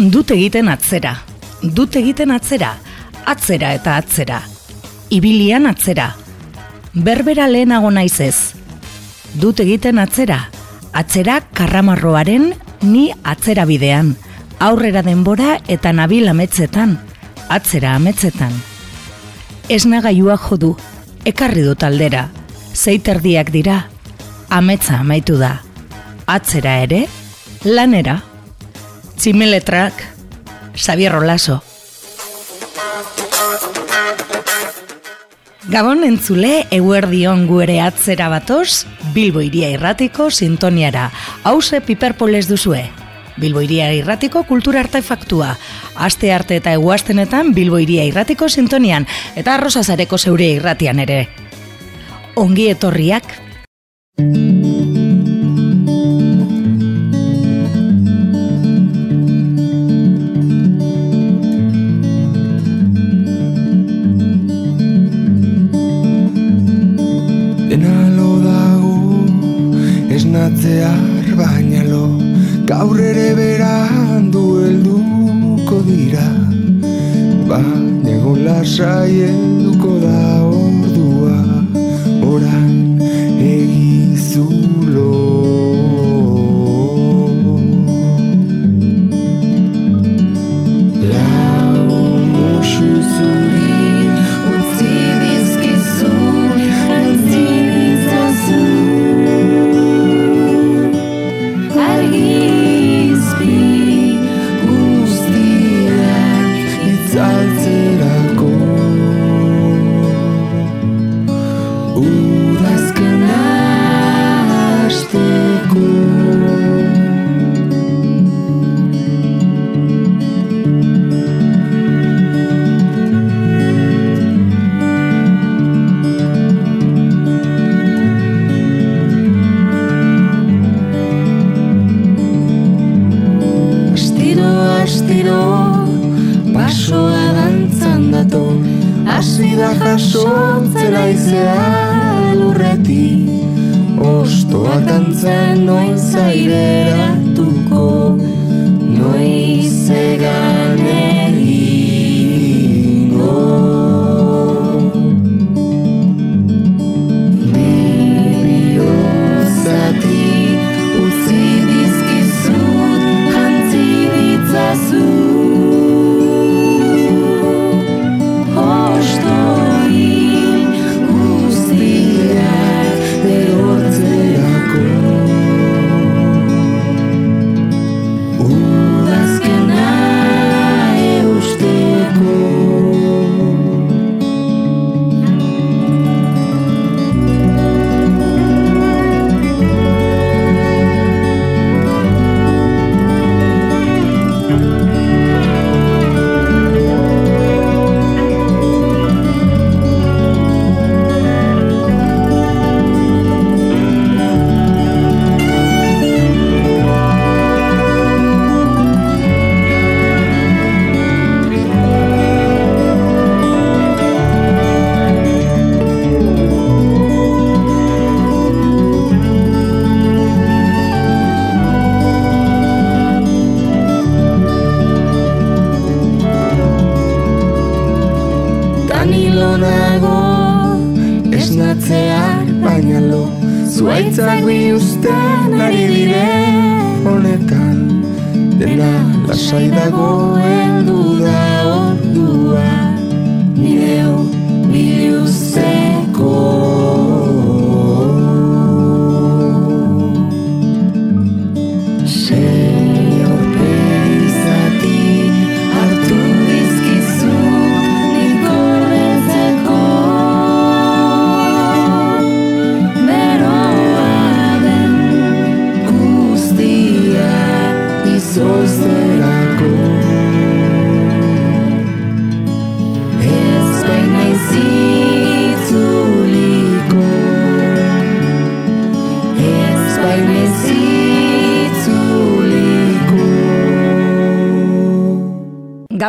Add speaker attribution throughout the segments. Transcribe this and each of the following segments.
Speaker 1: Dut egiten atzera. Dut egiten atzera. Atzera eta atzera. Ibilian atzera. Berbera lehenago naizez. Dut egiten atzera. Atzera karramarroaren ni atzera bidean. Aurrera denbora eta nabil ametzetan. Atzera ametzetan. Esnagailua jodu. Ekarri dut aldera. Zeiterdiak dira. Ametza amaitu da. Atzera ere, lanera. Tximeletrak, Xavier Rolaso. Gabon entzule, eguerdion guere atzera batoz, Bilbo iria irratiko sintoniara. Hauze piperpoles duzue. Bilbo iria irratiko kultura artefaktua. Aste arte eta eguaztenetan Bilbo iria irratiko sintonian, eta arrozazareko zeure irratian ere. Ongi etorriak.
Speaker 2: Esnatzear baina lo Gaur ere berandu helduko dira. Baina egon lasai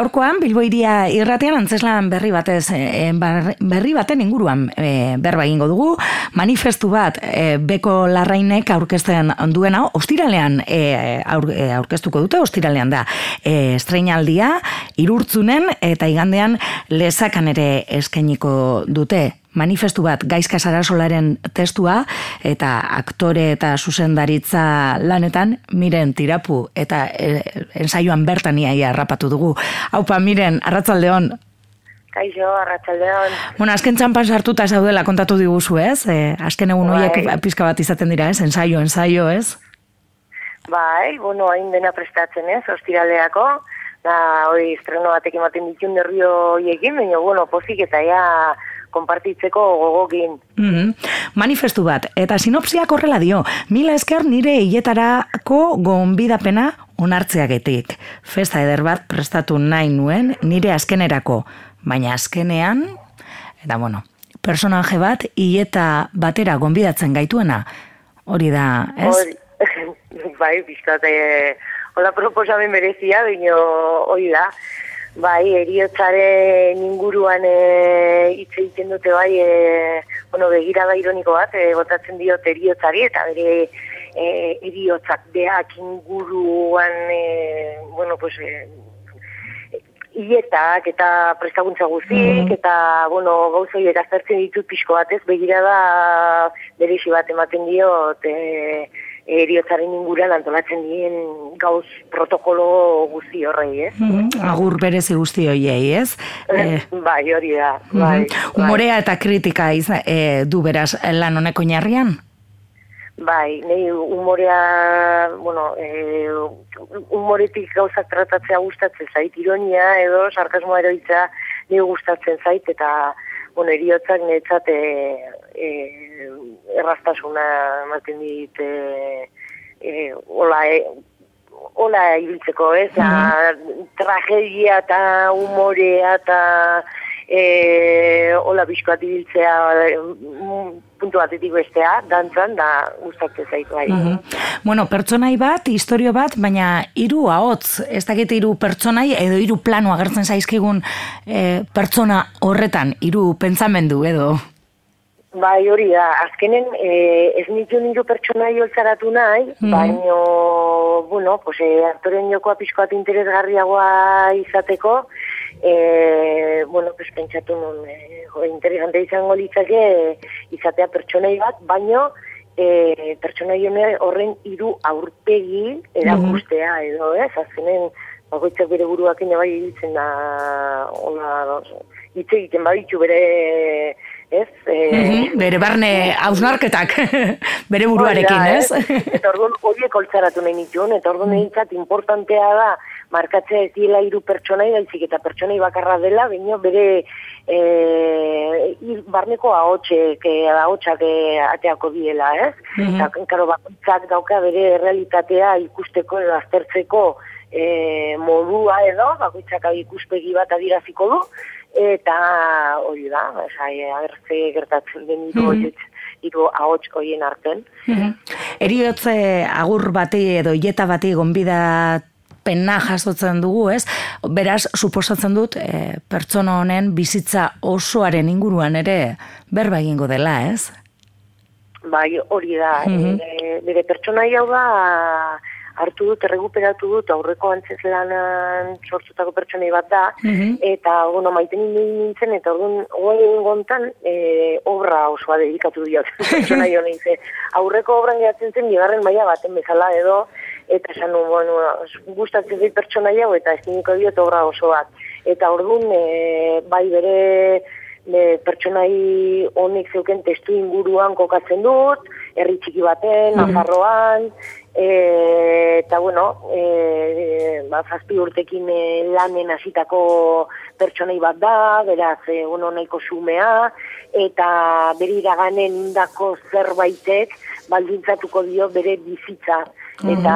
Speaker 1: gaurkoan Bilboiria irratean antzeslan berri batez e, berri baten inguruan e, berba egingo dugu. Manifestu bat e, beko larrainek aurkezten duena ostiralean e, aur, aurkeztuko dute ostiralean da e, estreinaldia irurtzunen eta igandean lezakan ere eskainiko dute manifestu bat gaizka sarasolaren testua eta aktore eta zuzendaritza lanetan miren tirapu eta e, ensaioan bertan iaia rapatu dugu. Haupa, miren, arratzaldeon.
Speaker 3: Kaixo, arratsaldeon.
Speaker 1: Bueno, azken txampan sartuta zaudela kontatu diguzu, ez? E, azken egun horiek
Speaker 3: Bai.
Speaker 1: pizka bat izaten dira, ez? Ensaio, ensaio, ez?
Speaker 3: Bai, bueno, hain dena prestatzen ez, ostiraleako. Da, hori estreno batek ematen ditun derrio hoiekin, baina, bueno, pozik eta ja konpartitzeko gogokin.
Speaker 1: Mhm. Manifestu bat, eta sinopsiak horrela dio, mila esker nire hiletarako gonbidapena onartzeagetik. Festa eder bat prestatu nahi nuen nire azkenerako, baina azkenean, eta bueno, personaje bat hileta batera gonbidatzen gaituena, hori da, ez?
Speaker 3: Hori, bai, bizkat, eh, hola proposamen berezia, baina hori da. Bai, eriotzaren inguruan e, hitz egiten dute bai, e, bueno, begirada ironiko bat, e, botatzen diot eriotzari, eta bere e, eriotzak beak inguruan, e, bueno, pues, e, Ietak eta prestakuntza guztik, eta, bueno, gauzoiek aztertzen ditut pixko batez, begirada berezi bat ematen diot, e, eriotzaren inguruan antolatzen dien gauz protokolo guzti horrei, ez?
Speaker 1: Mhm. Agur berezi guzti hoiei, ez? Eh,
Speaker 3: bai, hori da, bai.
Speaker 1: mhm. Humorea eta kritika izan, eh, du beraz lan honeko oinarrian?
Speaker 3: Bai, nahi humorea, bueno, e, humoretik gauzak tratatzea gustatzen zait, ironia edo sarkasmoa eroitza nire gustatzen zait, eta, bueno, eriotzak niretzat e, e, erraztasuna ematen dit, e, e, hola, e, hola ibiltzeko, ez? Mm Tragedia eta humorea eta e, hola bizkoat ibiltzea mm, puntu batetik bestea, dantzan, da gustatzen zaitu bai.
Speaker 1: Mhm. Bueno, pertsonai bat, historio bat, baina hiru ahots, ez dakit hiru pertsonai edo hiru plano agertzen zaizkigun eh, pertsona horretan, hiru pentsamendu edo.
Speaker 3: Bai, hori da, azkenen e, ez nitu niru pertsonai holtzaratu nahi,
Speaker 1: Mhm.
Speaker 3: baino, bueno, pues, e, aktoren jokoa pixkoat interesgarriagoa izateko, e, bueno, pues, pentsatu nun, e, jo, interesante izango litzake izatea pertsonai bat, baino, e, pertsonai hone horren hiru aurpegi erakustea edo, ez? Azkenen, bakoitzak bere buruak bai ibiltzen da, hola, hitz egiten baditu bere, ez? E,
Speaker 1: Mhm, Bere barne hausnarketak, bere buruarekin,
Speaker 3: da,
Speaker 1: ez?
Speaker 3: Eta orduan horiek holtzaratu nahi nituen, eta orduan nintzat importantea da markatzea ez diela hiru pertsonai, baizik eta pertsonai bakarra dela, baina bere e, ir- barneko ahotxek, ahotxak e, ateako diela, ez?
Speaker 1: Mhm.
Speaker 3: Eta, karo, bakoitzak dauka bere realitatea ikusteko edo aztertzeko e, modua edo, bakoitzak ikuspegi bat adiraziko du, eta hori da, esai, agertze gertatzen den hiru
Speaker 1: Mhm.
Speaker 3: horiek, hiru ahots horien arten.
Speaker 1: Mhm. Eriotze agur bati edo hileta bati gonbidat pena jasotzen dugu, ez? Beraz, suposatzen dut, e, pertsona honen bizitza osoaren inguruan ere berba egingo dela, ez?
Speaker 3: Bai, hori da,
Speaker 1: Mhm.
Speaker 3: e, bere pertsonai hau da hartu dut, erreguperatu dut, aurreko antzeslanan sortzutako pertsonai bat da,
Speaker 1: Mhm.
Speaker 3: eta, bueno, maiten nintzen, eta orduan, oen gontan, e, obra osoa dedikatu diot, pertsonai honen ze. Aurreko obran gehatzen zen, bigarren maila baten bezala edo, eta esan bueno, gustatzen zait pertsonai hau, eta eskiniko diot obra oso bat. Eta orduan, e, bai bere e, pertsonai honek zeuken testu inguruan kokatzen dut, herri txiki baten, Nafarroan, e, eta bueno, e, ba, zazpi urtekin e, lanen hasitako pertsonai bat da, beraz, e, bueno, nahiko sumea, eta bere iraganen indako zerbaitek baldintzatuko dio bere bizitza. Eta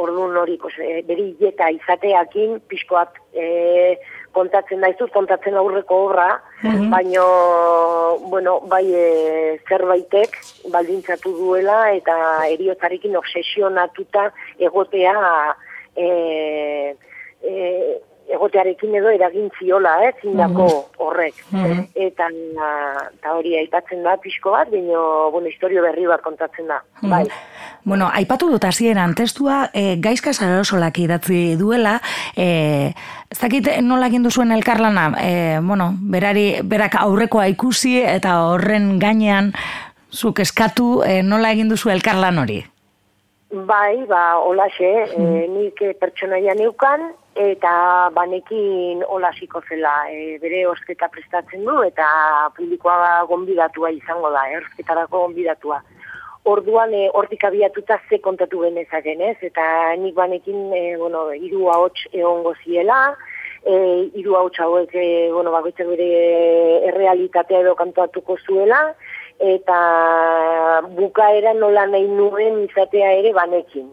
Speaker 3: orduan hori, pues, e, bere hileta izateakin, pixkoak e, kontatzen daizut, kontatzen aurreko obra, baino, bueno, bai e, zerbaitek baldintzatu duela eta eriotzarekin obsesionatuta egotea e, e, egotearekin edo eragin ziola, eh, zindako horrek.
Speaker 1: Mhm.
Speaker 3: Eta, eta hori aipatzen da pixko bat, baina, bueno, historio berri bat kontatzen da. Bai.
Speaker 1: Bueno, aipatu dut hasieran testua e, gaizka sarasolak idatzi duela, e, ez dakit nola egin duzuen elkarlana, e, bueno, berari, berak aurrekoa ikusi eta horren gainean zuk eskatu e, nola egin duzu elkarlan hori?
Speaker 3: Bai, ba, olaxe, e, nik eh, pertsonaia neukan, eta banekin olasiko zela, e, bere osketa prestatzen du, eta publikoa gonbidatua izango da, eh, osketarako gonbidatua. Orduan, e, hortik abiatuta ze kontatu genezaken, ez? Eta nik banekin, e, bueno, hiru ahots egongo ziela, e, hiru ahots hauek, e, bueno, bakoitzak bere errealitatea edo kantuatuko zuela, eta bukaera nola nahi nuen izatea ere banekin.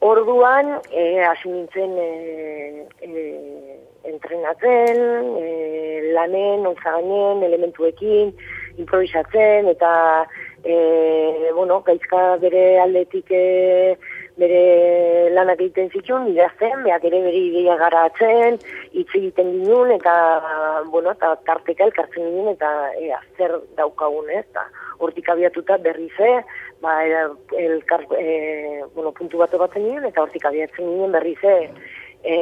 Speaker 3: Orduan, e, hasi nintzen e, e, entrenatzen, e, lanen, onzaganen, elementuekin, improvisatzen, eta, e, bueno, gaizka bere aldetik e, bere lanak egiten zituen, idazten, behak ere bere ideia garatzen, hitz egiten ginen, eta, bueno, eta tarteka elkartzen ginen, eta e, zer daukagun, ez, eta hortik abiatuta berri ze, ba, elkar, e, bueno, puntu bat batzen ginen, eta hortik abiatzen ginen berri ze, e,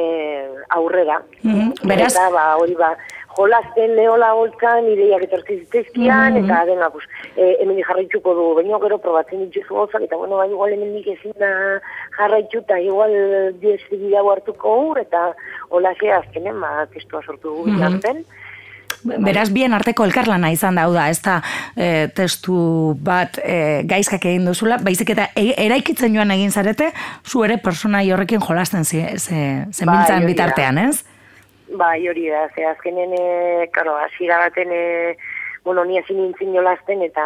Speaker 3: aurrera.
Speaker 1: Mhm, beraz-
Speaker 3: Eta, ba, hori ba, jolasten lehola holtzan, ideiak etortzen zitezkian, eta dena, pues, e, hemen jarraituko du, baina gero probatzen dituzu gauzak, eta bueno, ba, igual hemen ezin da jarraitu, eta igual diestigida hartuko ur, eta hola ze azkenen, ba, testua sortu dugu bitarten.
Speaker 1: Beraz, bien arteko elkarlana izan da, hau da, ez da e, testu bat e, gaizkak egin duzula, baizik eta e, eraikitzen joan egin zarete, zu ere personai horrekin jolasten zi, ze, zenbiltzan
Speaker 3: Bai, da.
Speaker 1: bitartean, ez?
Speaker 3: Bai, hori da, ze azkenen, e, karo, hasiera baten, e, bueno, ni hasi nintzen jolasten eta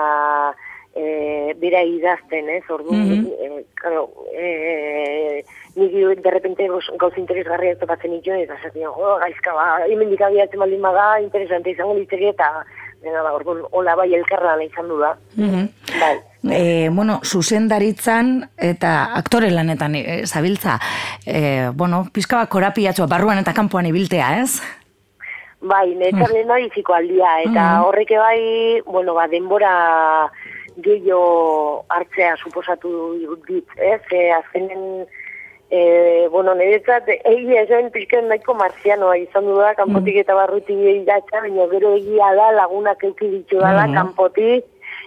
Speaker 3: e, bera idazten, ez, ordu,
Speaker 1: Mhm.
Speaker 3: e, karo, e, nik de repente gauz interesgarriak topatzen nituen, eta esaten, jo, gaizka, ba, hemendik abiatzen baldin bada, interesante izango litzeke, eta, dena, ba, orduan, hola bai elkarlana izan du da.
Speaker 1: Mhm.
Speaker 3: Bai.
Speaker 1: E, bueno, zuzendaritzan eta aktore lanetan e, zabiltza, e, bueno, pizka bat korapiatzua barruan eta kanpoan ibiltea, ez?
Speaker 3: Bai, netzan lehen biziko aldia, eta horrek bai, bueno, ba, denbora gehiago hartzea suposatu dit, ez? E, azkenen, e, bueno, niretzat, egia esan pixken nahiko marzianoa izan du da, kanpotik eta barrutik iratxa, baina gero egia da lagunak euki ditu dala,
Speaker 1: Mhm.
Speaker 3: kanpotik,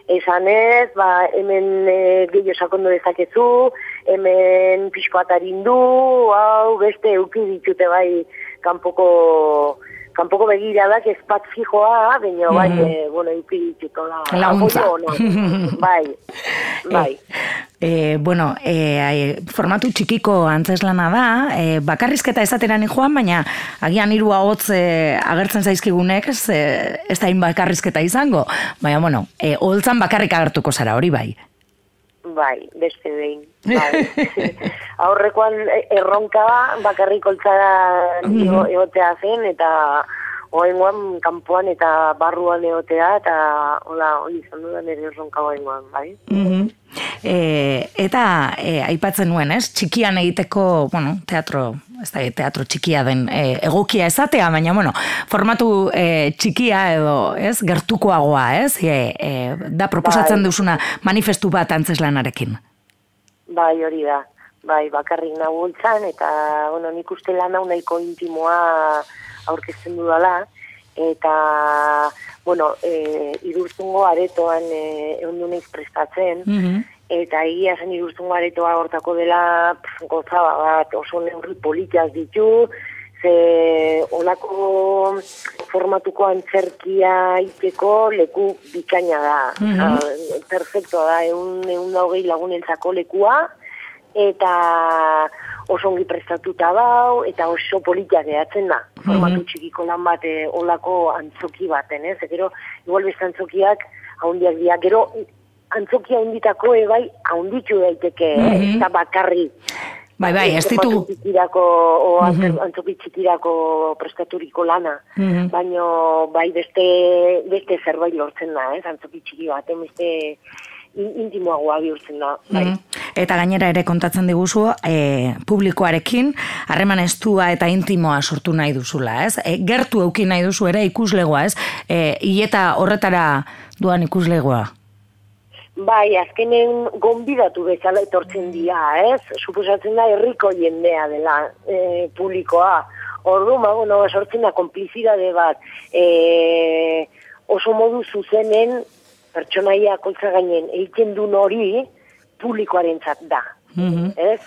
Speaker 3: esan ez, ba, hemen e, gehiago sakondu dezakezu, hemen pixko atarindu, hau, beste euki ditute bai, kanpoko kanpoko begiradak ez bat fijoa, baina bai, e, bueno, dituto da.
Speaker 1: Laguntza.
Speaker 3: apoio ona. bai, bai.
Speaker 1: E, bueno, e, formatu txikiko antzeslana da, e, bakarrizketa esateran joan, baina agian hiru hotz e, agertzen zaizkigunek, ez, e, ez da bakarrizketa izango. Baina, bueno, e, holtzan bakarrik agertuko zara, hori bai.
Speaker 3: Bai, beste behin. Bai. Aurrekoan e- erronka bakarrik oltzara ego- egotea zen, eta oengoan kanpoan eta barruan egotea, eta hola, hori izan dudan ere erronka oengoan, bai.
Speaker 1: Mhm. E, eta e, aipatzen nuen, ez? Txikian egiteko, bueno, teatro, ez da, teatro txikia den e, egokia esatea, baina, bueno, formatu e, txikia edo, ez? Gertukoagoa, ez? E, e, da proposatzen
Speaker 3: Bai.
Speaker 1: duzuna manifestu bat antzeslanarekin.
Speaker 3: Bai, hori da. Bai, bakarrik nagultzan, eta, bueno, nik uste lan hau nahiko intimoa aurkezten dudala, eta, bueno, e, irurzungo aretoan e, egun naiz prestatzen,
Speaker 1: Mhm.
Speaker 3: eta egia zen irurzungo aretoa hortako dela pf, gozaba bat, oso neurri politikaz ditu, ze olako formatuko antzerkia iteko leku bikaina da.
Speaker 1: Mhm.
Speaker 3: Ah, perfectoa da, egun, egun da hogei lagunentzako lekua, eta oso ongi prestatuta dau, eta oso politia gehatzen da. Formatu txikiko lan bat, eh, olako antzoki baten, ez? Gero, igual beste antzokiak, haundiak dira, gero, antzokia handitako ebai, haunditu daiteke, eh?
Speaker 1: Mhm.
Speaker 3: eta bakarri.
Speaker 1: Bai, bai, ez ditu...
Speaker 3: Txikirako, o antz- antzoki txikirako prestaturiko lana.
Speaker 1: Mhm.
Speaker 3: Baino, bai, beste, beste zerbait lortzen da, ez? Antzoki txiki baten beste in- intimoagoa bihurtzen da. Bai.
Speaker 1: Mhm. Eta gainera ere kontatzen diguzu e, publikoarekin harreman estua eta intimoa sortu nahi duzula, ez? E, gertu eukin nahi duzu ere ikuslegoa, ez? E, Ieta horretara duan ikuslegoa.
Speaker 3: Bai, azkenen gonbidatu bezala etortzen dira, ez? Suposatzen da herriko jendea dela e, publikoa. Ordu, ma, bueno, sortzen da konplizidade bat e, oso modu zuzenen pertsonaia koltza gainen egiten duen hori publikoaren da. Ez?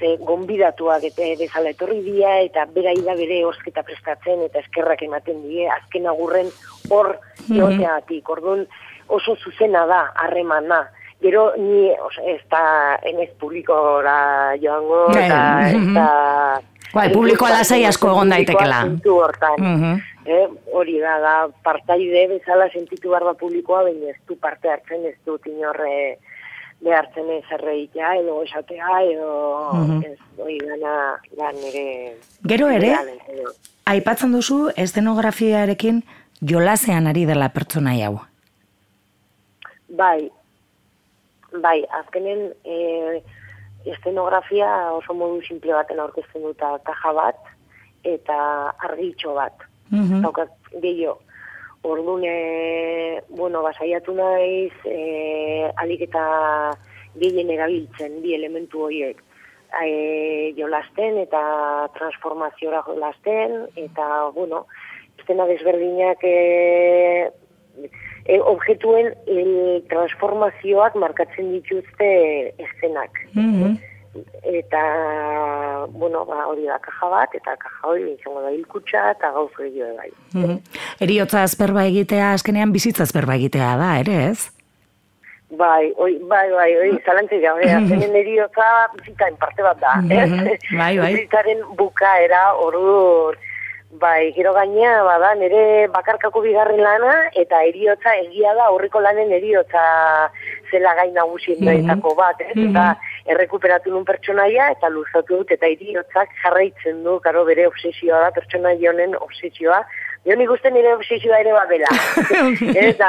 Speaker 3: Ze gonbidatuak eta bezala etorri dira eta berai da bere osketa prestatzen eta eskerrak ematen die azken agurren hor
Speaker 1: Mhm.
Speaker 3: joteatik. Orduan, oso zuzena da, harremana. Gero ni, oza, ez da, enez publikora joango,
Speaker 1: Bai,
Speaker 3: eta ez
Speaker 1: mhm.
Speaker 3: da...
Speaker 1: Bai, publikoa lasai asko egon daitekela.
Speaker 3: Hortan.
Speaker 1: Mhm.
Speaker 3: Eh, hori da, da, partaide bezala sentitu behar da publikoa, baina ez du parte hartzen, ez du tinorre behartzen ez erreitea, edo esatea, edo
Speaker 1: Mhm.
Speaker 3: ez hori gana lan ere...
Speaker 1: Gero ere, aipatzen duzu estenografiarekin jolasean ari dela pertsonai hau.
Speaker 3: Bai, bai, azkenen e, estenografia oso modu simple baten aurkezten duta kaja bat eta argitxo bat.
Speaker 1: Mhm.
Speaker 3: Daukat gehiago. Orduan, e, bueno, basaiatu naiz, e, alik eta gehien erabiltzen bi elementu horiek. E, jolasten eta transformaziora jolasten, eta, bueno, estena desberdinak e, e, objetuen e, transformazioak markatzen dituzte eszenak.
Speaker 1: Mhm.
Speaker 3: Eta, bueno, ba, hori da kaja bat, eta kaja hori izango da hilkutxa eta gauz gehiago bai.
Speaker 1: Mhm. Eriotza azperba egitea, azkenean bizitza azperba egitea da, ere ez?
Speaker 3: Bai, oi, bai, bai, oi, zalantzi gabe, azenen eriotza bizitaren parte bat da, ez?
Speaker 1: Mhm, bai, bai.
Speaker 3: Bizitaren bukaera, ordu, bai, gero gainea, bada, nire bakarkako bigarren lana, eta eriotza egia da, aurreko lanen eriotza zela gai nagusien daetako bat, ez? Eta errekuperatu nun pertsonaia, eta luzatu dut, eta eriotzak jarraitzen du, karo, bere obsesioa da, pertsonaia honen obsesioa, Jo nik uste nire obsesioa ere badela. eta,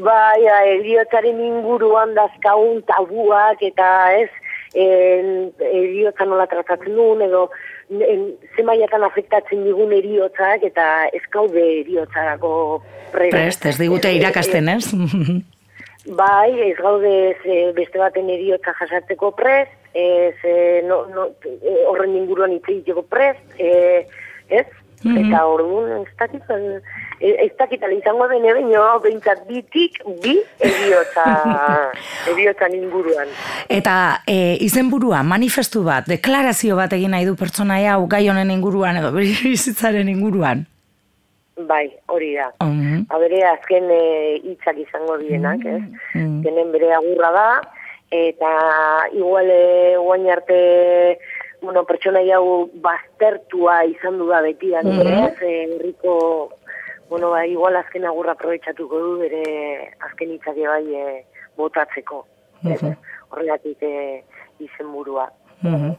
Speaker 3: bai, eriotzaren inguruan dazkaun tabuak eta ez, en, eriotza nola tratatzen duen, edo en, ze mailatan afektatzen digun eriotzak eta ez gaude eriotzarako prest.
Speaker 1: Prest, ez digute irakasten, ez?
Speaker 3: Bai, ez gaude ze beste baten eriotza jasatzeko prest, ez, e, no, no, horren inguruan hitz egiteko prest, e, ez? Eta orduan, ez dakit, e, ez dakit, izango bene baino, behintzat bitik, bi eriotza, eriotzan inguruan.
Speaker 1: Eta e, izenburua, manifestu bat, deklarazio bat egin nahi du pertsonaia hau gai honen inguruan edo bizitzaren inguruan.
Speaker 3: Bai, hori da.
Speaker 1: Mhm.
Speaker 3: Habere azken e, hitzak izango dienak, ez?
Speaker 1: Mm.
Speaker 3: Tenen bere agurra da, eta igual e, guain arte bueno, pertsona hau baztertua izan du da beti da,
Speaker 1: Mhm.
Speaker 3: E, herriko, bueno, ba, igual azken agurra aprobetsatuko du bere azken hitzak bai e, botatzeko. ez? Horregatik e, izenburua.
Speaker 1: Mhm.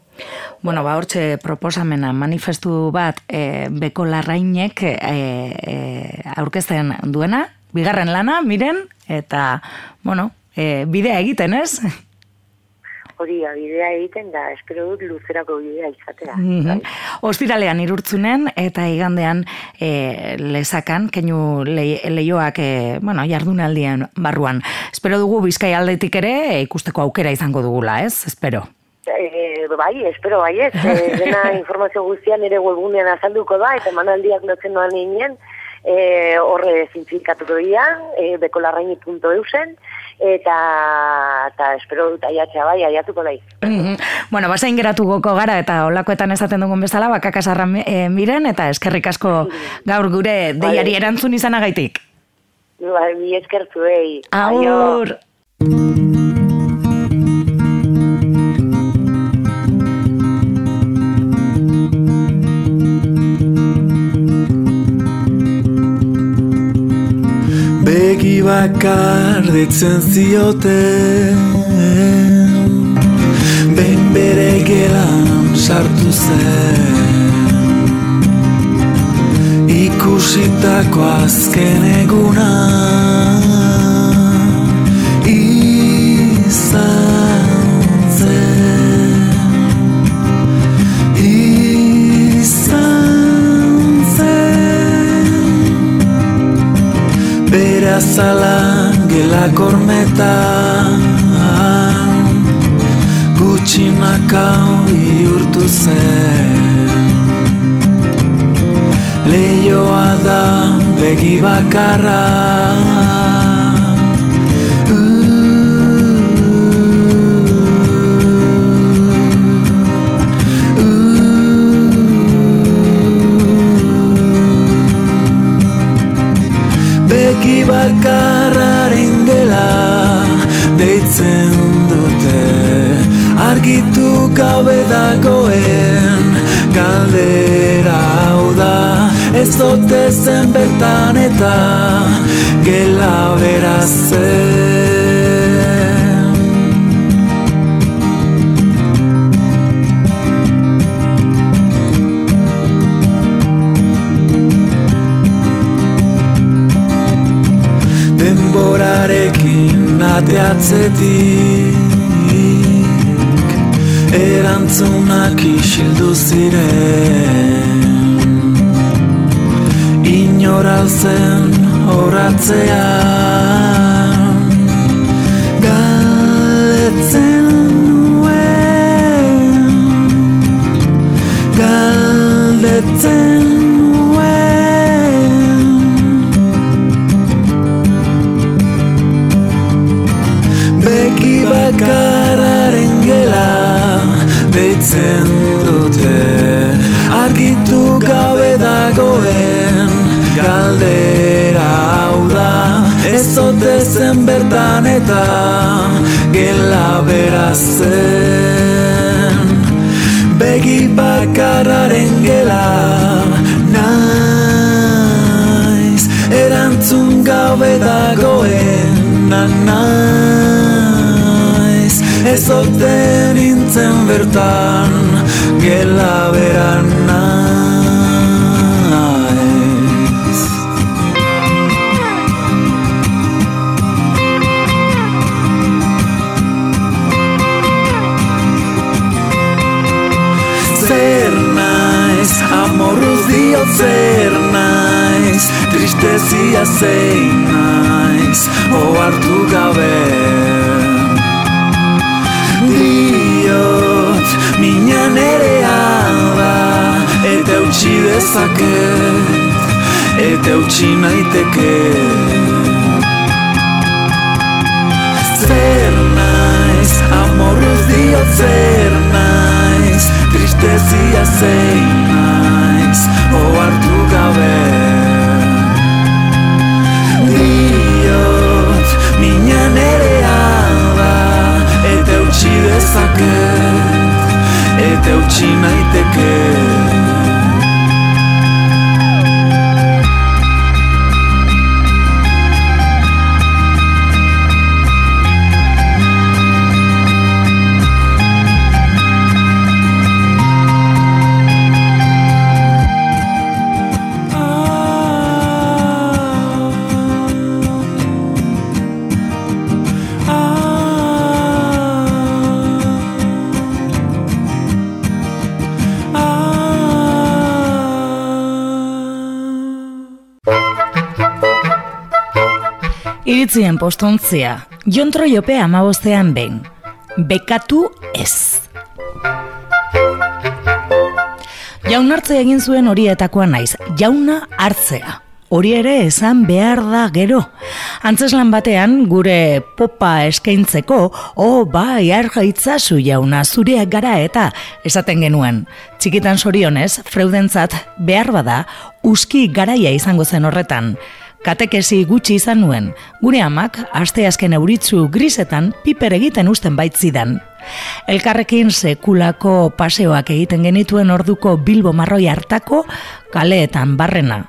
Speaker 1: Bueno, ba, hortxe proposamena, manifestu bat e, beko larrainek e, e, aurkezten duena, bigarren lana, miren, eta, bueno, e, bidea egiten, ez?
Speaker 3: Hori bidea egiten da, espero dut luzerako bidea izatea.
Speaker 1: Mhm. Ostiralean irurtzunen eta igandean e, lesakan, keinu le, leioak e, bueno, jardunaldian barruan. Espero dugu bizkai aldetik ere e, ikusteko aukera izango dugula, ez? Espero.
Speaker 3: E, bai, espero bai ez. E, dena informazio guztian ere webgunean azalduko da, eta manaldiak lotzen noan inen, e, horre zintzilikatuko dira, e, bekolarraini.eusen, eta, eta espero dut aiatzea bai, aiatuko nahi.
Speaker 1: Mhm. Bueno, basain geratu goko gara eta olakoetan esaten dugun bezala, bakakasarra e, miren eta eskerrik asko gaur gure deiari erantzun izanagaitik.
Speaker 3: Bai, mi eskertu, ei.
Speaker 1: Aur!
Speaker 4: Begi bakar ditzen zioten. Behin bere gelan sartu zen. Ikusitako azken eguna zala gela kormetan Gutxinaka urtu zen. Leioa da begi bakarra bakarraren gela deitzen dute. Argitu gabe dagoen galdera hau da Ez dote zen bertan eta gela zen ateatzetik Erantzunak isildu ziren. Inoralzen horatzean Galetzen nuen. Galdetzen Argitu gabe dagoen galdera hau da. Ez ote zen bertan eta gela bera zen. Begi bakararen gela naiz. Erantzun gabe dagoen naiz. Ez ote nintzen bertan gela bera Tristezia zein naiz, ohartu gabe. Diot, mina nerea da Eta utzi dezaket, eta utzi naiteke. Zer naiz, amorruz dio zer naiz Tristezia zein naiz, ohartu gabe mina nerea da Eta utzi dezaket, eta utzi naiteke
Speaker 1: Iritzien postontzia, jontro jope amabostean behin. Bekatu ez. Jaunartze egin zuen horietakoa naiz, jauna hartzea. Hori ere esan behar da gero. Antzeslan batean, gure popa eskaintzeko, oh, bai, arga itzazu jauna, zureak gara eta esaten genuen. Txikitan sorionez, freudentzat behar bada, uski garaia izango zen horretan. Katekesi gutxi izan nuen, gure amak asteazken euritzu grisetan piper egiten usten baitzidan. Elkarrekin sekulako paseoak egiten genituen orduko Bilbo marroi hartako kaleetan barrena.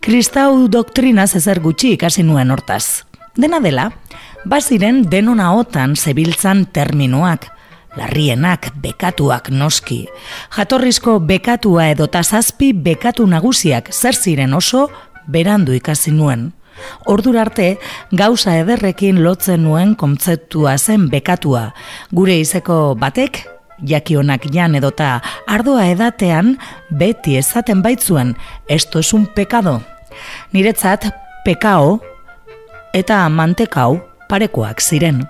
Speaker 1: Kristau doktrinaz ezer gutxi ikasi nuen hortaz. Dena dela, baziren denona otan zebiltzan terminoak, larrienak, bekatuak noski. Jatorrizko bekatua edo tazazpi bekatu nagusiak zer ziren oso berandu ikasi nuen. Ordura arte, gauza ederrekin lotzen nuen kontzeptua zen bekatua. Gure izeko batek, jakionak jan edota ardoa edatean, beti ezaten baitzuen, esto es un pekado. Niretzat, pekao, eta mantekau parekoak ziren.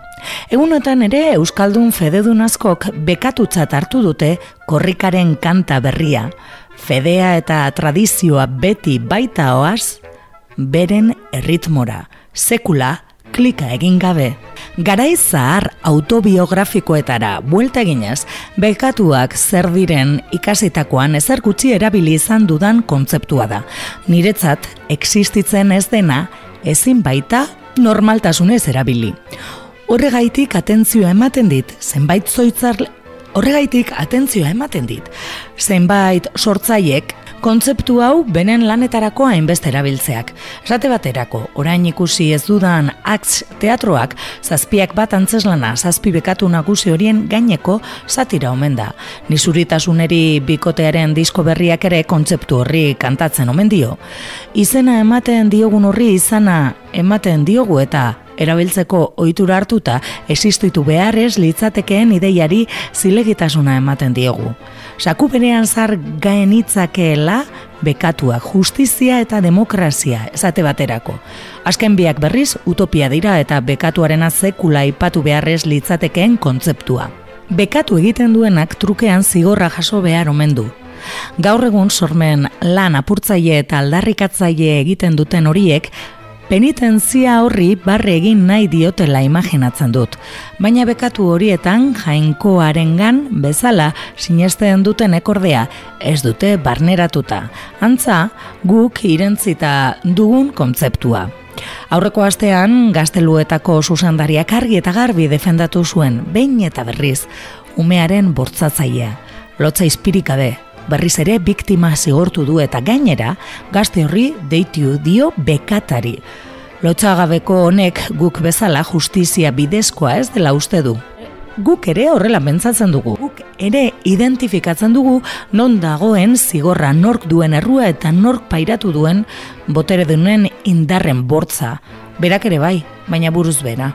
Speaker 1: Egunotan ere Euskaldun fededun askok bekatutzat hartu dute korrikaren kanta berria. Fedea eta tradizioa beti baita oaz, beren erritmora, sekula klika egin gabe. Garai zahar autobiografikoetara buelta eginez, bekatuak zer diren ikasitakoan ezer gutxi erabili izan dudan kontzeptua da. Niretzat, existitzen ez dena, ezin baita normaltasunez erabili. Horregaitik atentzioa ematen dit, zenbait zoitzar Horregaitik atentzioa ematen dit. Zenbait sortzaiek kontzeptu hau benen lanetarako hainbeste erabiltzeak. Esate baterako, orain ikusi ez dudan ax teatroak, zazpiak bat antzeslana, zazpi bekatu nagusi horien gaineko satira omen da. Nizuritasuneri bikotearen disko berriak ere kontzeptu horri kantatzen omen dio. Izena ematen diogun horri izana ematen diogu eta erabiltzeko ohitura hartuta existitu beharrez litzatekeen ideiari zilegitasuna ematen diogu. Saku berean gaen hitzakeela bekatua justizia eta demokrazia esate baterako. Azken biak berriz utopia dira eta bekatuaren azekula ipatu beharrez litzatekeen kontzeptua. Bekatu egiten duenak trukean zigorra jaso behar omen du. Gaur egun sormen lan apurtzaile eta aldarrikatzaile egiten duten horiek penitentzia horri barre egin nahi diotela imaginatzen dut. Baina bekatu horietan jainkoarengan bezala sinesten duten ekordea ez dute barneratuta. Antza, guk irentzita dugun kontzeptua. Aurreko astean, gazteluetako susandariak argi eta garbi defendatu zuen, behin eta berriz, umearen bortzatzailea. Lotza izpirikabe, berriz ere biktima zigortu du eta gainera gazte horri deitu dio bekatari. Lotxagabeko honek guk bezala justizia bidezkoa ez dela uste du. Guk ere horrela pentsatzen dugu. Guk ere identifikatzen dugu non dagoen zigorra nork duen errua eta nork pairatu duen botere duen indarren bortza. Berak ere bai, baina buruz bera.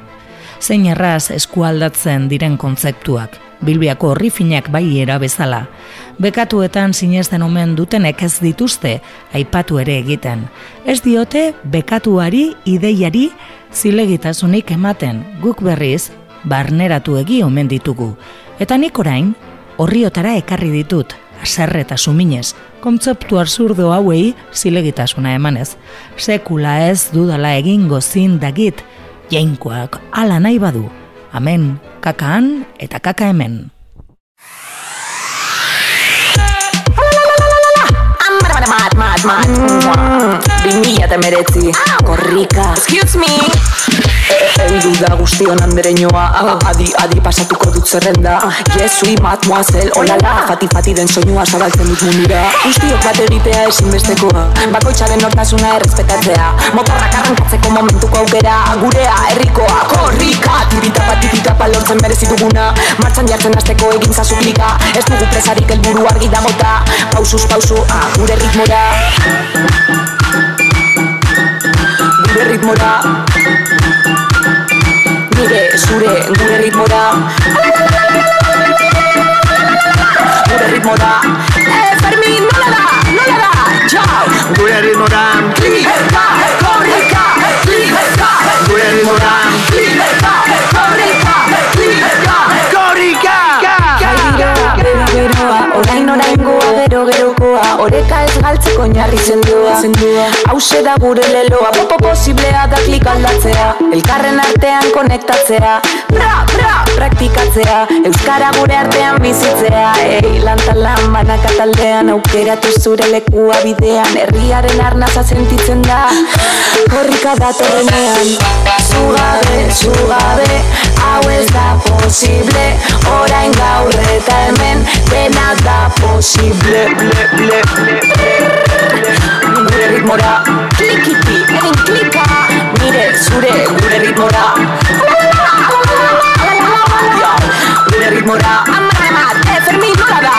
Speaker 1: Zein erraz eskualdatzen diren kontzeptuak bilbiako horri finak bai era bezala. Bekatuetan sinesten omen dutenek ez dituzte, aipatu ere egiten. Ez diote bekatuari ideiari zilegitasunik ematen, guk berriz, barneratu egi omen ditugu. Eta nik orain, horriotara ekarri ditut, aserre eta suminez, kontzeptu absurdo hauei zilegitasuna emanez. Sekula ez dudala egingo zindagit, jainkoak ala nahi badu. Amen, kakaan eta kaka hemen.
Speaker 5: Mad, mad, mad, mad. Bimila eta meretzi, korrika. Excuse me. Eldu da guztion andereñoa Adi, adi pasatuko dut zerrenda. Yes, sui, mademoiselle, olala Fati, fati den soinua zabaltzen dut mundura. Guztiok bat egitea ezinbestekoa. Bakoitzaren nortasuna errespetatzea. Motorrak arrankatzeko momentuko aukera. Gurea, herrikoa, korrika. Tirita tirita lortzen merezituguna Martxan jartzen azteko egin zazuklika Ez dugu presarik elburu argi dagota Pausuz, pausu, ah, gure ritmora. Gure ritmora Nire, zure, gure ritmo da Gure ritmo da Eh, Fermin, nola da, nola da, txau
Speaker 4: Gure ritmo da
Speaker 5: Klika, korrika, klika
Speaker 4: Gure ritmo da
Speaker 5: Klika, korrika, klika
Speaker 4: Korrika!
Speaker 5: Orain orain goa, gero gerokoa. Oreka ez galtzeko oinarri zendua Hauze da gure leloa. Popo posiblea da klik aldatzea. Elkarren artean konektatzea. Bra, bra, praktikatzea. Euskara gure artean bizitzea. Ei, lantan lan banaka taldean Aukeratu zure lekua bidean. Herriaren arnaza sentitzen da. Korrika datorrenean Zugabe, zugabe Hau ez da posible. Orain gaur eta hemen Dena da posible. ble, ble, ble. Gure ritmora. Klikiti, egin klika. Nire, zure, gure ritmora. Gure ritmora. Amar, amar, eh, Fermin, nola da?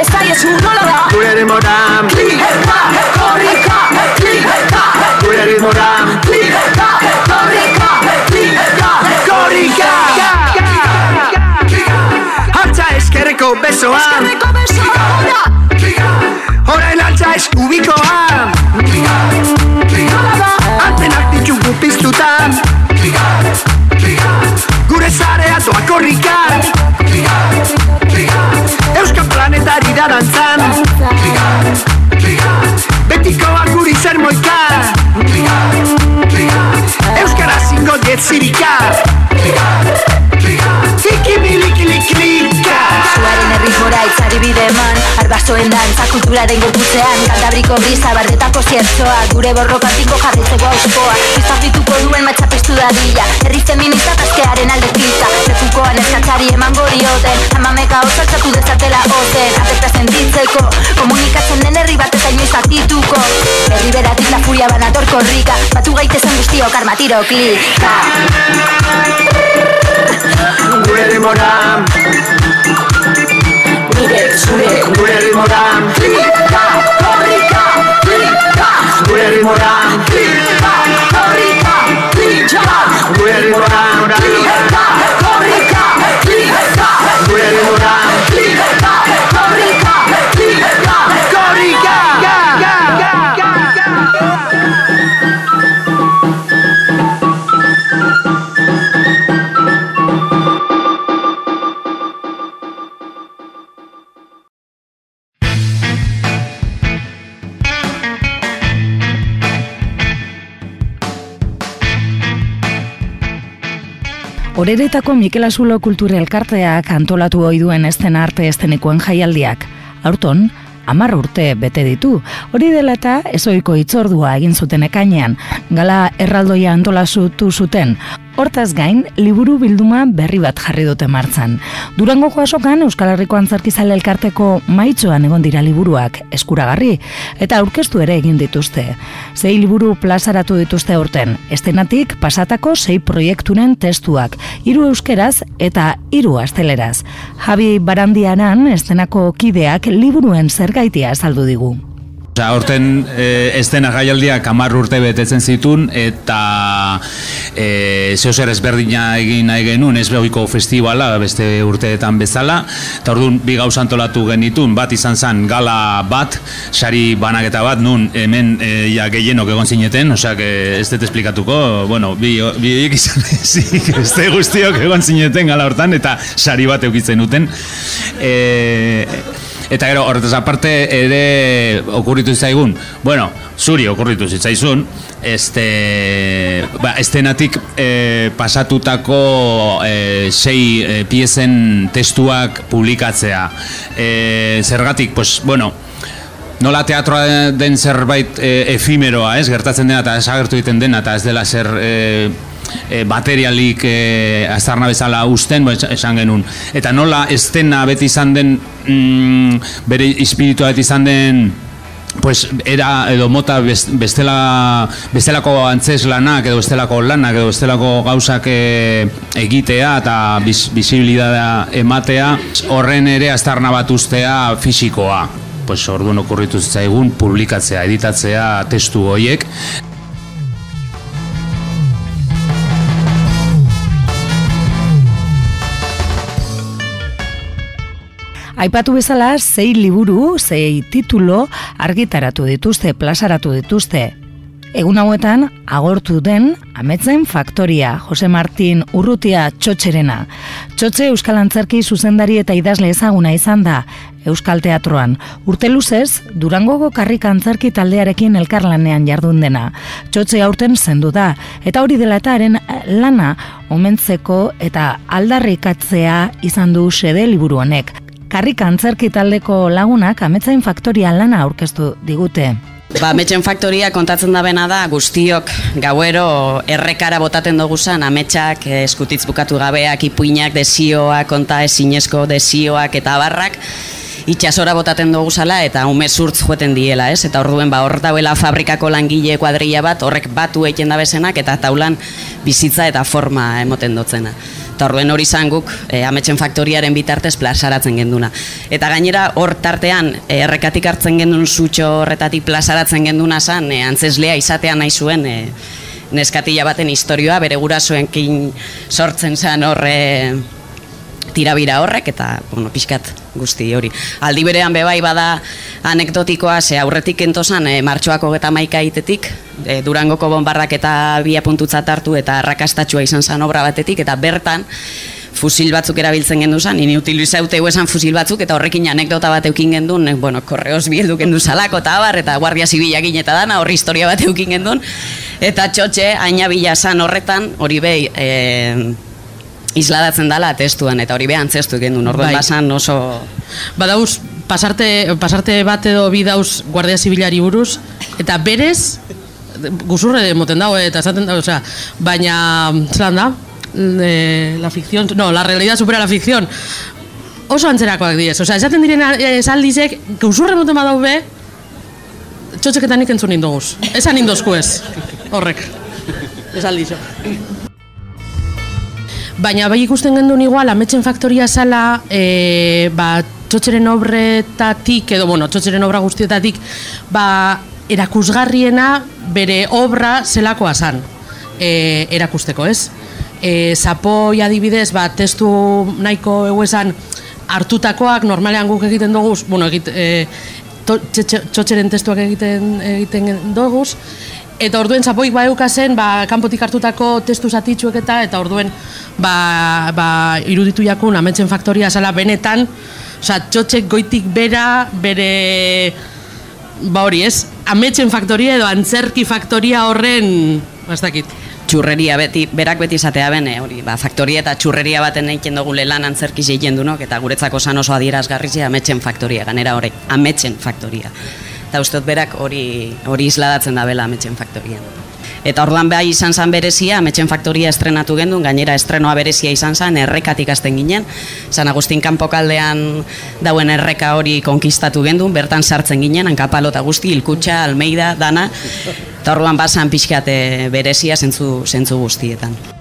Speaker 5: Ez da, jesu, nola da?
Speaker 4: Gure ritmo da
Speaker 5: Klika, korrika, klika
Speaker 4: Gure ritmo da
Speaker 5: Klika, korrika, klika
Speaker 4: Korrika! Hartza eskerreko besoa
Speaker 5: Eskerreko besoa, naiz
Speaker 4: ubikoa Antenak ditugu
Speaker 5: piztutan Gure zarea doa korrika Euskal planetari da
Speaker 6: dantzan. Betiko aguri zer moika Euskara zingo dietzirika Euskara zingo dietzirika
Speaker 4: Antenak ditugu piztuta
Speaker 7: Naturalaren gorputzean. Kantabriko brisa bardetako ziertzoa Gure borrokatiko jarritzeko auskoa Pistafituko duen matxapestu dadila Herri feminista taskearen alde pizza Lekukoan eskatzari eman dioten Amameka osaltzatu dezatela ozen Afekta sentitzeko Komunikatzen den herri bat ez ainoiz atituko. Herri beratik la furia banator korrika Batu gaitezen guztiok armatiro klika.
Speaker 4: Gure demoran
Speaker 5: Nire zure
Speaker 4: Gure demoran
Speaker 5: Klika, korrika, klika
Speaker 4: Gure demoran
Speaker 5: Klika, korrika, klika
Speaker 4: Gure demoran
Speaker 5: Klika,
Speaker 1: Horeretako Mikel Azulo Kultura Elkarteak antolatu ohi duen esten arte estenikoen jaialdiak. Aurton, hamar urte bete ditu. Hori dela eta ezoiko itzordua egin zuten ekainean, gala erraldoia antolasutu zuten. Hortaz gain, liburu bilduma berri bat jarri dute martzan. Durangoko asokan Euskal Herriko Antzarkizale Elkarteko maitxoan egon dira liburuak eskuragarri eta aurkeztu ere egin dituzte. Sei liburu plazaratu dituzte aurten, estenatik pasatako sei proiekturen testuak, hiru euskeraz eta hiru asteleraz. Javi Barandiaran estenako kideak liburuen zergaitia azaldu digu.
Speaker 8: Osa, horten e, estena jaialdiak hamar urte betetzen zitun eta e, zeo zer ezberdina egin nahi genuen ez behiko festivala beste urteetan bezala. Eta orduan bi gauza antolatu genitun. Bat izan zen gala bat sari banaketa bat nun hemen e, ja gehienok egon zineten osea ez dut esplikatuko bueno bi, bi izan ezik beste guztiok egon zineten gala hortan eta sari bat eukitzen duten e, Eta gero, horretaz aparte ere okurritu zaigun, bueno, zuri okurritu zitzaizun, este, ba, estenatik e, pasatutako e, sei e, piezen testuak publikatzea. E, zergatik, pues, bueno, nola teatroa den zerbait e, efimeroa, ez, gertatzen dena eta esagertu egiten dena, eta ez dela zer... E, e, materialik e, azarna bezala usten, bo, esan genuen. Eta nola estena beti izan den, mm, bere espiritua beti izan den, pues era edo mota best- bestela bestelako antzes lanak edo bestelako lanak edo bestelako gauzak e, egitea eta bis, bisibilitatea ematea horren ere aztarna bat ustea fisikoa pues orduan okurritu zitzaigun publikatzea, editatzea testu horiek
Speaker 1: Aipatu bezala, sei liburu, sei titulo argitaratu dituzte, plazaratu dituzte. Egun hauetan, agortu den Ametzen Faktoria, Jose Martin Urrutia Txotxerena. Txotxe Euskal Antzerki zuzendari eta idazle ezaguna izan da Euskal Teatroan. Urte luzez, Durangoko karrik antzerki taldearekin elkarlanean jardun dena. Txotxe aurten zendu da, eta hori dela eta haren lana omentzeko eta aldarrikatzea izan du xede liburu honek. Karrik antzerki taldeko lagunak Ametzain Faktoria lana aurkeztu digute.
Speaker 9: Ba, metxen faktoria kontatzen da bena da guztiok gauero errekara botaten dugu zan, ametsak, eh, eskutitz bukatu gabeak, ipuinak, desioak, konta ezinezko desioak eta barrak, itxasora botaten dugu zala eta ume zurtz joeten diela, ez? Eta orduen ba, hor dauela fabrikako langile kuadrilla bat, horrek batu egiten da bezenak eta taulan bizitza eta forma emoten dotzena. Eta orduen hori izan guk e, ametxen faktoriaren bitartez plazaratzen genduna. Eta gainera hor tartean e, errekatik hartzen gendun zutxo horretatik plazaratzen genduna zan, e, antzeslea izatea nahi zuen e, neskatila baten historioa, bere gurasoenkin sortzen zen horre tirabira horrek eta bueno, pixkat guzti hori. Aldi berean bebai bada anekdotikoa, ze aurretik entozan e, martxoako geta maika itetik, e, Durangoko bonbarrak eta bia puntutzat hartu eta arrakastatxua izan zen obra batetik, eta bertan fusil batzuk erabiltzen gendu zen, ini utilizaute esan fusil batzuk, eta horrekin anekdota bat eukin gendun, e, bueno, korreos bieldu gendu salako eta abar, eta guardia zibilakin eta dana, horri historia bat eukin gendun, eta txotxe, aina bila zan horretan, hori behi, e, isladatzen dala testuan, eta hori behan zestu gendu, orduan
Speaker 10: Bai.
Speaker 9: basan oso...
Speaker 10: Badauz pasarte, pasarte bat edo bi dauz Guardia Zibilari buruz, eta berez, guzurre moten dago, eta esaten dago, osea, baina, zelan da, e, la ficción, no, la realidad supera la ficción, oso antzerakoak diez, osea, esaten diren eh, esaldizek, guzurre moten badau be, txotxeketan nik entzun indoguz, esan indozku ez, horrek, esaldizo. Baina bai ikusten gendun igual, ametxen faktoria zala, e, ba, txotxeren obretatik, edo, bueno, txotxeren obra guztietatik, ba, erakusgarriena bere obra zelakoa zan, e, erakusteko, ez? E, zapoi adibidez, ba, testu nahiko eguesan hartutakoak, normalean guk egiten dugu, bueno, egit, e, txotxeren testuak egiten egiten dugu, Eta orduen zapoik ba zen, ba, kanpotik hartutako testu zatitxuek eta, eta orduen ba, ba, iruditu jakun ametsen faktoria zala benetan, Osa, txotxek goitik bera, bere, ba hori ez, ametsen faktoria edo antzerki faktoria horren, ba, ez dakit.
Speaker 9: txurreria beti, berak beti izatea bene, hori, ba, faktoria eta txurreria baten egiten dugu lan antzerkiz egiten dunok, eta guretzako san oso adierazgarrizia ametxen faktoria, ganera hori, ametxen faktoria. Eta uste berak hori, hori isladatzen da bela ametxen faktorian. Eta orduan bai izan zan berezia, ametxen faktoria estrenatu gendun, gainera estrenoa berezia izan zan, errekatik hasten ginen, San Agustin kanpokaldean dauen erreka hori konkistatu gendun, bertan sartzen ginen, hankapalo eta guzti, ilkutxa, almeida, dana, eta orduan basan pixkate berezia zentzu, zentzu guztietan.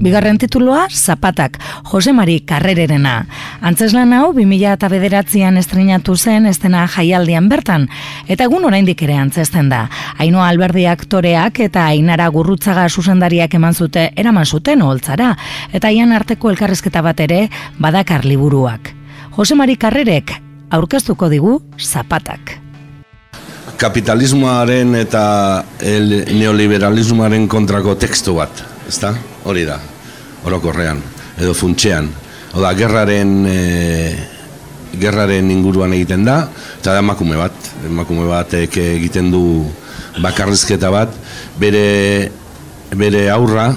Speaker 1: Bigarren tituloa, Zapatak, Jose Mari Karrererena. Antzeslan hau, 2000 eta bederatzean estrenatu zen estena jaialdian bertan, eta egun oraindik ere antzesten da. Ainoa Alberdi aktoreak eta Ainara Gurrutzaga zuzendariak eman zute eraman zuten oholtzara, eta ian arteko elkarrezketa bat ere badakar liburuak. Jose Mari Karrerek aurkeztuko digu Zapatak.
Speaker 11: kapitalismoaren eta el neoliberalismoaren kontrako tekstu bat, ezta? Hori da, orokorrean, edo funtsean. Oda, gerraren, e, gerraren inguruan egiten da, eta da emakume bat, emakume batek egiten du bakarrizketa bat, bere, bere aurra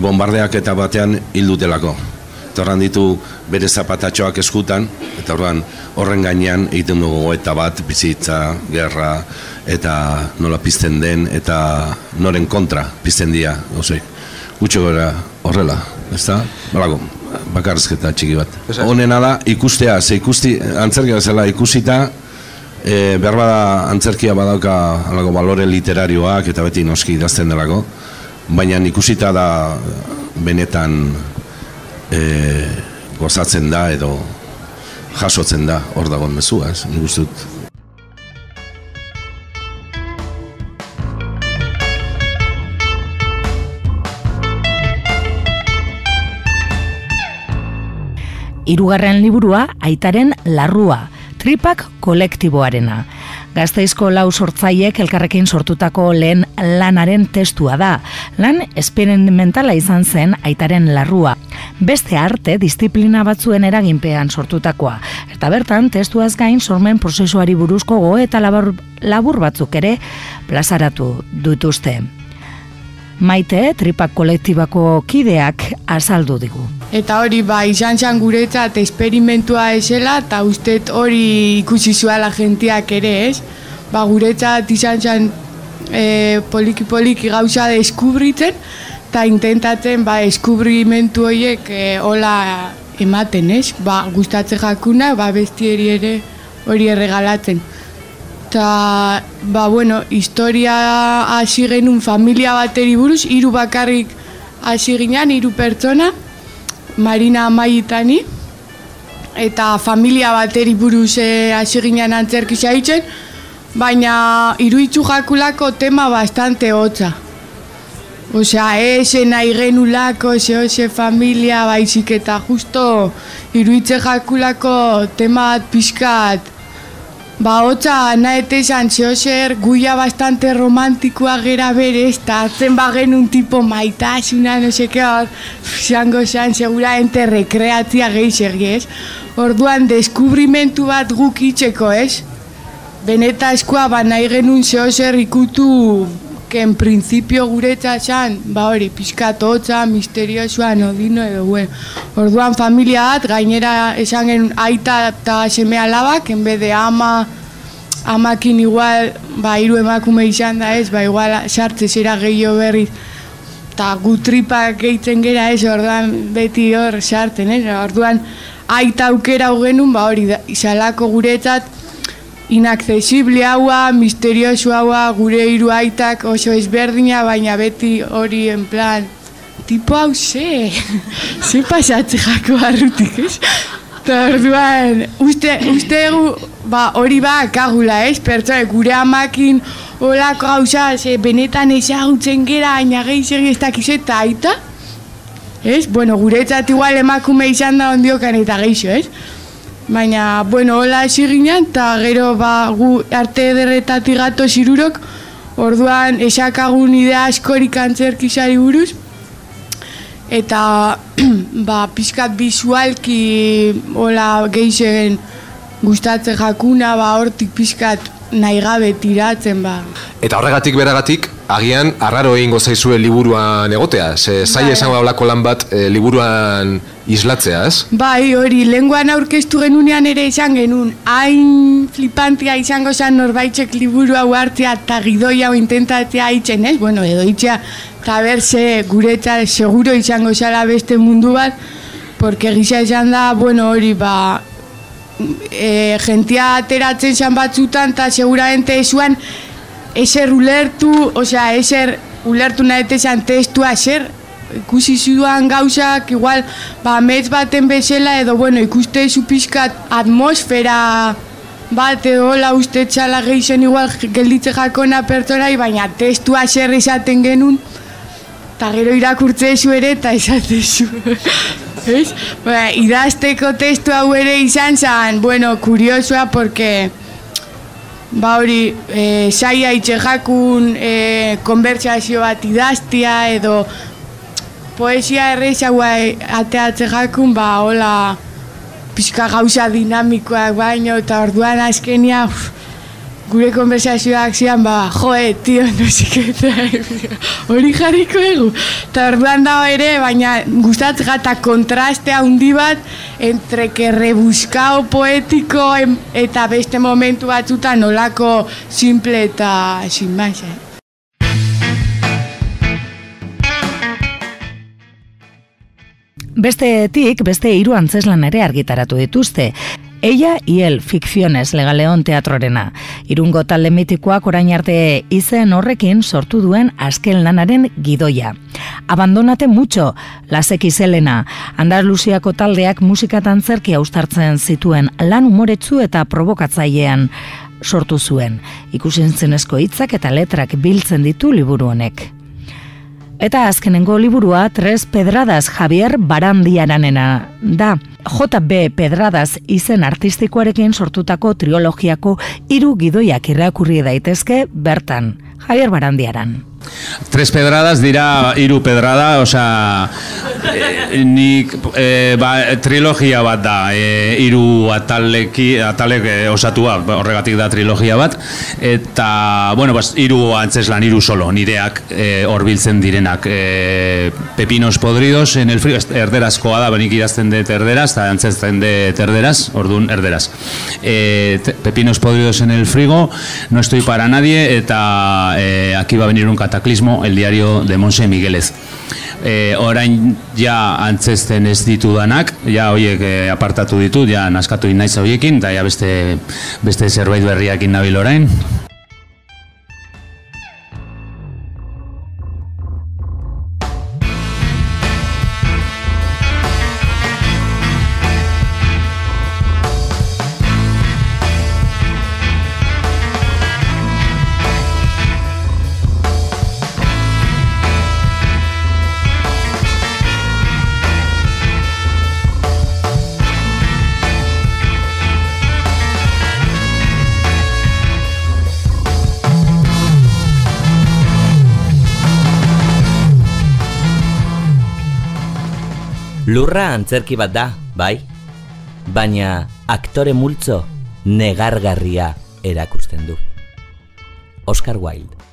Speaker 11: bombardeak eta batean hildutelako. Eta ditu bere zapatatxoak eskutan, eta orduan horren gainean egiten dugu eta bat, bizitza, gerra, eta nola pizten den, eta noren kontra pizten dira, ozoi. Gutxo gara horrela, ez da? Balako, bakarrizketa txiki bat. Honena da, ikustea, ze ikusti, antzerkia zela ikusita, e, behar bada antzerkia badauka alako balore literarioak eta beti noski idazten delako, baina ikusita da benetan e, gozatzen da edo jasotzen da hor dagoen mezua, ez? Nik uste dut
Speaker 1: Hirugarren liburua aitaren larrua, tripak kolektiboarena. Gazteizko lau sortzaiek elkarrekin sortutako lehen lanaren testua da. Lan esperimentala izan zen aitaren larrua. Beste arte disiplina batzuen eraginpean sortutakoa. Eta bertan, testuaz gain sormen prozesuari buruzko go eta labur, labur batzuk ere plazaratu dituzte. Maite, tripak kolektibako kideak azaldu digu.
Speaker 12: Eta hori ba izan zen guretzat esperimentua esela eta ustet hori ikusi zuela jentiak ere ez. Ba guretzat izan zen e, poliki poliki gauza deskubritzen eta intentatzen ba eskubrimentu horiek e, hola ematen ez. Ba gustatzen jakuna ba bestieri ere hori erregalatzen. Eta, ba, bueno, historia hasi genuen familia bateri buruz, hiru bakarrik hasi ginen, hiru pertsona, Marina Amaitani, eta familia bateri buruz eh, hasi ginen antzerki zaitzen, baina iruitzu jakulako tema bastante hotza. Osea, ese nahi genulako, ese ose familia, baizik eta justo iruitze jakulako tema bat pixkat Ba, hotza, naete esan zehozer, guia bastante romantikoa gera bere, eta hartzen bagen un tipo maitasuna, no seke hor, zango zan, seguramente rekreatzia gehi ez? Orduan, deskubrimentu bat guk itxeko, ez? benetazkoa ba nahi genuen zeo zer ikutu en principio guretza zan, ba hori, pixkat hotza, misteriosoa, nodino edo, bueno. Orduan familia bat, gainera esan genuen aita eta seme alabak, en vez de ama, amakin igual, ba hiru emakume izan da ez, ba igual sartze zera gehiago berriz, eta gu tripak gehitzen gera ez, orduan beti hor sartzen, ez? Orduan aita aukera hau genuen, ba hori, izalako guretzat, inaccesible haua, misterioso haua, gure hiru aitak oso ezberdina, baina beti hori en plan, tipo hau ze, ze pasatze jako barrutik, ez? Eta orduan, uste, uste egu, ba, hori ba, kagula, ez? Pertsona, gure amakin, olako gauza, ze benetan ezagutzen gera, aina gehi zer ez dakiz eta aita, ez? Bueno, guretzat igual emakume izan da ondiokan eta geixo, ez? Baina, bueno, hola hasi ginen, eta gero ba, gu arte ederretatik gato zirurok, orduan esakagun idea askorik antzerkisari buruz, eta ba, pixkat bizualki hola geixen gustatzen jakuna, ba, hortik pixkat nahi gabe tiratzen, ba.
Speaker 13: Eta horregatik beragatik, agian arraro egingo zaizue liburuan egotea. Ze zai
Speaker 12: Bai.
Speaker 13: esango hablako lan bat e, liburuan islatzea, ez?
Speaker 12: Bai, hori, lenguan aurkeztu genunean ere izan genuen, hain flipantia izango zen norbaitzek liburu hau hartzea eta gidoia hau intentatzea hitzen, ez? Bueno, edo hitzea, eta berze guretza seguro izango zala beste mundu bat, porque gisa izan da, bueno, hori, ba, e, jentia ateratzen zan batzutan, eta seguramente esuan eser ulertu, osea, eser ulertu nahi esan testua, eser ikusi zuan gauzak, igual, ba, metz baten bezala, edo, bueno, ikuste zu pixkat atmosfera bat, edo, hola, uste txala gehizen igual gelditze jakona pertsonai, baina testua zer esaten genuen, eta gero irakurtze zu ere, eta esate zu. Ez? Ba, idazteko testu hau ere izan zen, bueno, kuriosoa, porque ba hori, e, saia itxe jakun, e, konbertsazio bat idaztia, edo poesia errezagoa ateatze jakun, ba hola, pixka gauza dinamikoak baino, eta orduan azkenia, uf, gure konversazioak zian, ba, joe, tio, no eta hori jarriko egu. Eta orduan dago ere, baina gustatzen gata kontraste handi bat, entre que rebuscao poetiko eta beste momentu batzutan nolako simple eta sin más, eh?
Speaker 1: Bestetik, beste hiru antzeslan ere argitaratu dituzte. Ella y el Ficciones Legaleon teatrorena. Irungo talde mitikoak orain arte izen horrekin sortu duen azken lanaren gidoia. Abandonate mucho, lasek izelena. Andaluziako taldeak musikatan zerki austartzen zituen lan umoretsu eta provokatzailean sortu zuen. Ikusentzunezko hitzak eta letrak biltzen ditu liburu honek. Eta azkenengo liburua Tres Pedradas Javier Barandiaranena da. JB Pedradas izen artistikoarekin sortutako triologiako hiru gidoiak irakurri daitezke bertan. Javier Barandiaran.
Speaker 8: Tres pedradas dira hiru pedrada, osea, eh, nik eh, ba, trilogia bat da, eh, hiru ataleki, atalek eh, osatua, horregatik da trilogia bat, eta, bueno, bas, hiru antzeslan, hiru solo, nireak eh, hor biltzen direnak. Eh, Pepinos podridos en el frío, erderazkoa da, benik idazten dut erderaz, eta antzesten dut erderaz, orduan erderaz. Eh, te- Pepinos podridos en el frigo, no estoy para nadie, eta eh, aquí va venir un cataclismo, el diario de Monse Miguelez. E, orain ja antzesten ez ditudanak, ja hoiek e, apartatu ditut, ja naskatu naiz hoiekin, eta ja beste, beste zerbait berriakin nabil orain.
Speaker 14: Lurra antzerki bat da, bai? Baina aktore multzo negargarria erakusten du. Oscar Wilde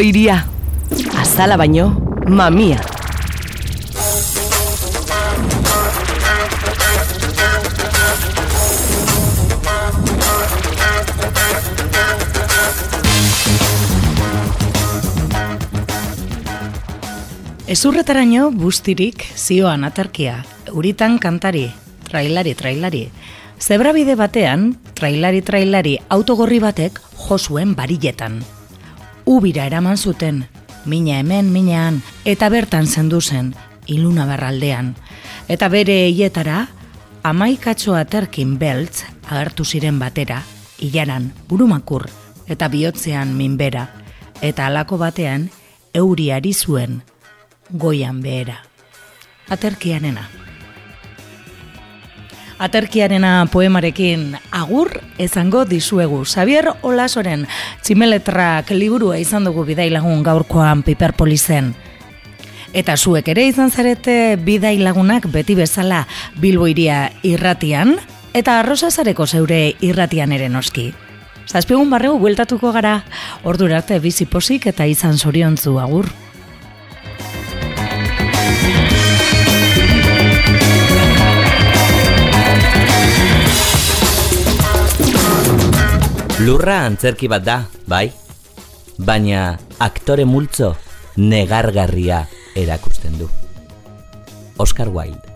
Speaker 15: Bilbo iria. Azala baino, mamia.
Speaker 1: Ezurretaraino bustirik zioan aterkia, euritan kantari, trailari, trailari. Zebrabide batean, trailari, trailari autogorri batek josuen bariletan. Ubira eraman zuten, mina hemen, minahan, eta bertan zendu zen, iluna barraldean. Eta bere eietara, amaikatxo aterkin beltz agertu ziren batera, ilaran burumakur eta bihotzean minbera, eta halako batean euri ari zuen goian behera. Aterkianena. Aterkiarena poemarekin agur ezango dizuegu. Xavier Olasoren tximeletrak liburua izan dugu bidailagun gaurkoan Piperpolizen. Eta zuek ere izan zarete bidailagunak beti bezala Bilbo iria irratian, eta arrosazareko zeure irratian ere noski. Zazpiegun barregu bueltatuko gara, ordura arte bizi pozik eta izan zoriontzu agur.
Speaker 16: Lurra antzerki bat da, bai? Baina aktore multzo negargarria erakusten du. Oscar Wilde